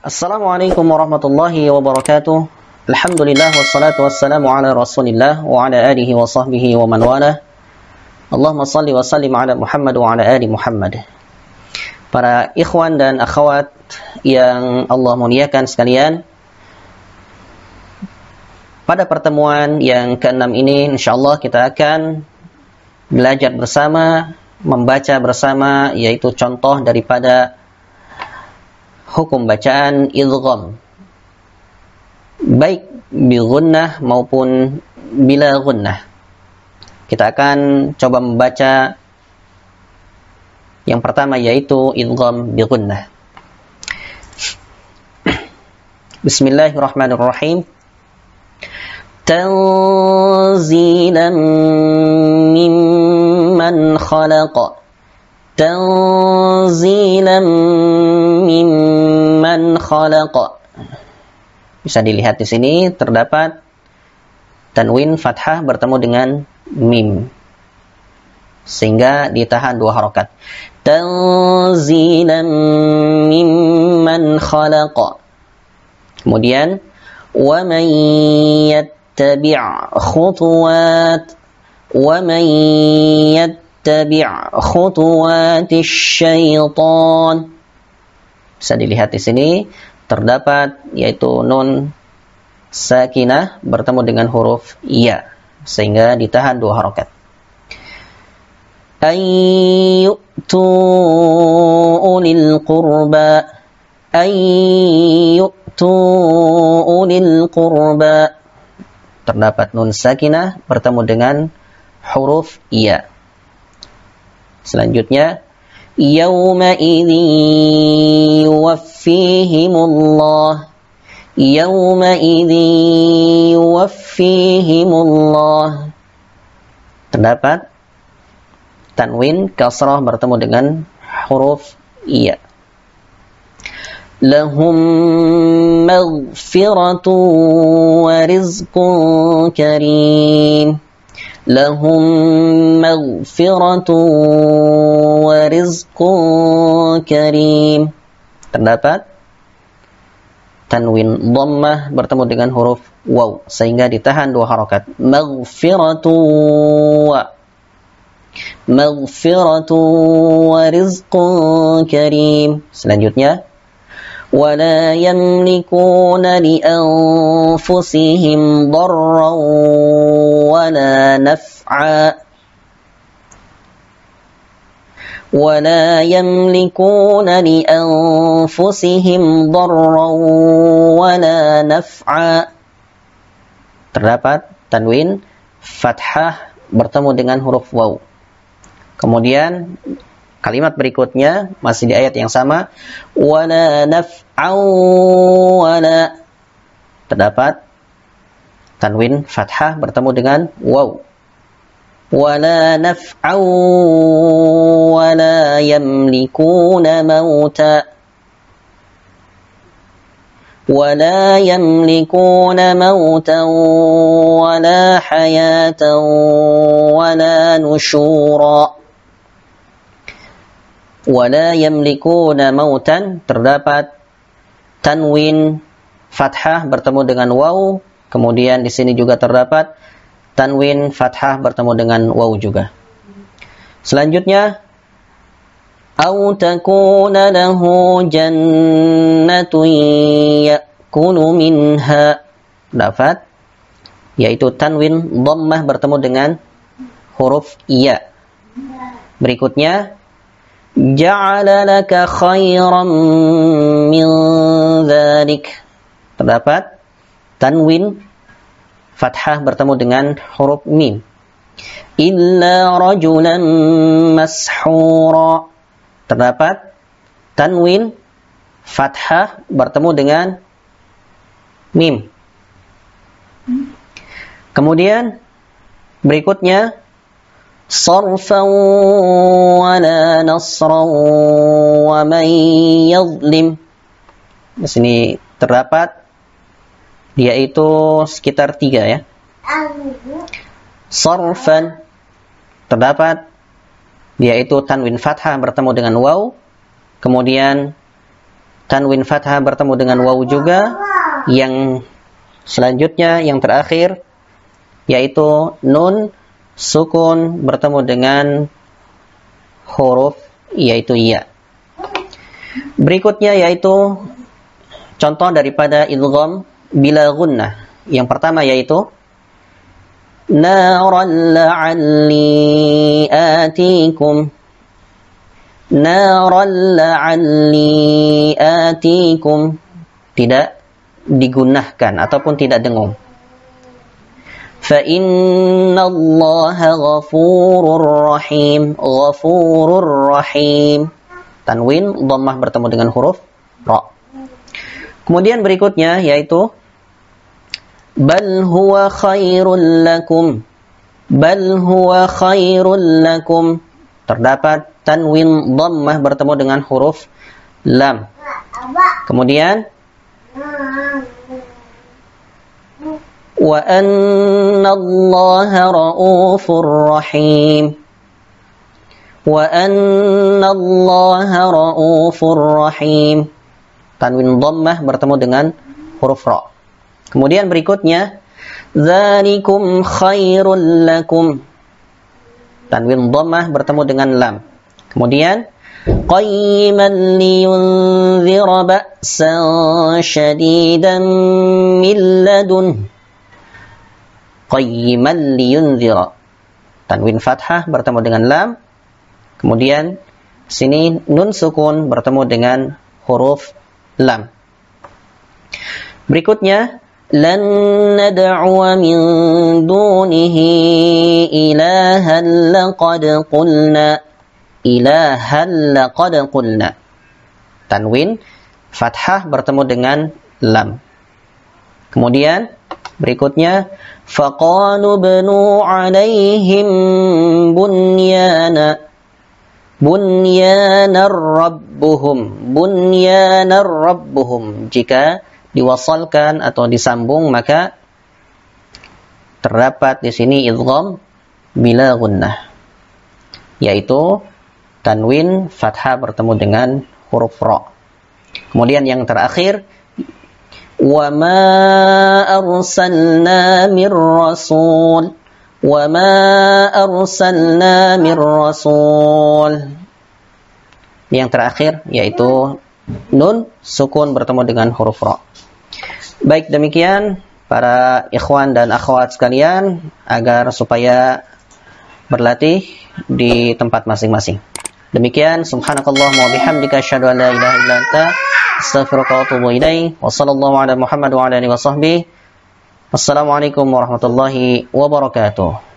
Assalamualaikum warahmatullahi wabarakatuh. Alhamdulillah wassalatu wassalamu ala Rasulillah wa ala alihi wa sahbihi wa man wala. Allahumma salli wa sallim ala Muhammad wa ala ali Muhammad. Para ikhwan dan akhwat yang Allah muliakan sekalian, pada pertemuan yang keenam ini insyaallah kita akan belajar bersama, membaca bersama yaitu contoh daripada hukum bacaan idgham. Baik bi maupun bila gunnah. Kita akan coba membaca yang pertama yaitu idgham bi gunnah. Bismillahirrahmanirrahim. Tanzilan mimman khalaqa Tanzilan mimman khalaqa Bisa dilihat di sini terdapat tanwin fathah bertemu dengan mim. Sehingga ditahan dua harokat. Tanzilan mimman khalaqa. Kemudian wa man yattabi' khutuwat wa man yattabi' khutuwat syaitan bisa dilihat di sini terdapat yaitu nun sakinah bertemu dengan huruf iya sehingga ditahan dua harokat. Ayyutu ulil qurba ayyutu ulil qurba terdapat nun sakinah bertemu dengan huruf iya. Selanjutnya yauma idzi yuwaffihimullah يومئذ يوفيهم الله terdapat tanwin kasrah bertemu dengan huruf iya lahum maghfiratu wa rizqun maghfiratu wa rizqun karim terdapat tanwin dhammah bertemu dengan huruf waw sehingga ditahan dua harakat maghfiratu wa maghfiratu wa rizqun karim. Selanjutnya ولا يملكون لأنفسهم ضرا ولا نفعا ولا يملكون لأنفسهم ضرا ولا نفعا terdapat tanwin fathah bertemu dengan huruf waw kemudian kalimat berikutnya masih di ayat yang sama wala naf'an wala terdapat tanwin fathah bertemu dengan waw ولا نفعا ولا يملكون موتا ولا يملكون موتا ولا حياة ولا نشورا ولا يملكون موتا terdapat tanwin fathah bertemu dengan waw kemudian di sini juga terdapat tanwin fathah bertemu dengan waw juga. Selanjutnya au takuna lahu jannatun yakunu minha dapat yaitu tanwin dhammah bertemu dengan huruf iya. Berikutnya ja'ala laka khairan min dhalik terdapat tanwin fathah bertemu dengan huruf mim. Illa rajulan mashura. Terdapat tanwin fathah bertemu dengan mim. Kemudian berikutnya wala nasran wa man yadhlim. Di sini terdapat yaitu sekitar tiga ya. Sarfan terdapat yaitu tanwin fathah bertemu dengan waw, kemudian tanwin fathah bertemu dengan waw juga. Yang selanjutnya yang terakhir yaitu nun sukun bertemu dengan huruf yaitu ya. Berikutnya yaitu contoh daripada idgham bila gunnah. Yang pertama yaitu naran la'alli tidak digunakan ataupun tidak dengung fa innallaha ghafurur rahim ghafurur rahim tanwin dhammah bertemu dengan huruf ra. Kemudian berikutnya yaitu bal huwa khairul lakum. Bal huwa khairul lakum. Terdapat tanwin dhammah bertemu dengan huruf lam. Kemudian Allah raufur rahim wa anna Allah raufur rahim tanwin dhammah bertemu dengan huruf ra Kemudian berikutnya Zalikum khairul lakum. Tanwin dhammah bertemu dengan lam. Kemudian qayyiman liyunzira ba'san shadidan min ladun Qayyiman liyunzira. Tanwin fathah bertemu dengan lam. Kemudian sini nun sukun bertemu dengan huruf lam. Berikutnya لن ندعو من دونه إلها لقد قلنا إلها لقد قلنا tanwin fathah bertemu dengan lam kemudian berikutnya faqalu bnu alaihim bunyana bunyanar rabbuhum bunyanar rabbuhum jika diwasalkan atau disambung maka terdapat di sini idgham bila gunnah yaitu tanwin fathah bertemu dengan huruf ra. Kemudian yang terakhir arsalna mir rasul wa ma arsalna mir rasul. Yang terakhir yaitu nun sukun bertemu dengan huruf ra. Baik demikian para ikhwan dan akhwat sekalian agar supaya berlatih di tempat masing-masing. Demikian subhanakallah wa bihamdika asyhadu an la ilaha illa anta astaghfiruka wa atubu ilaik. Wa sallallahu ala Muhammad wa ala alihi wa sahbihi. Wassalamualaikum warahmatullahi wabarakatuh.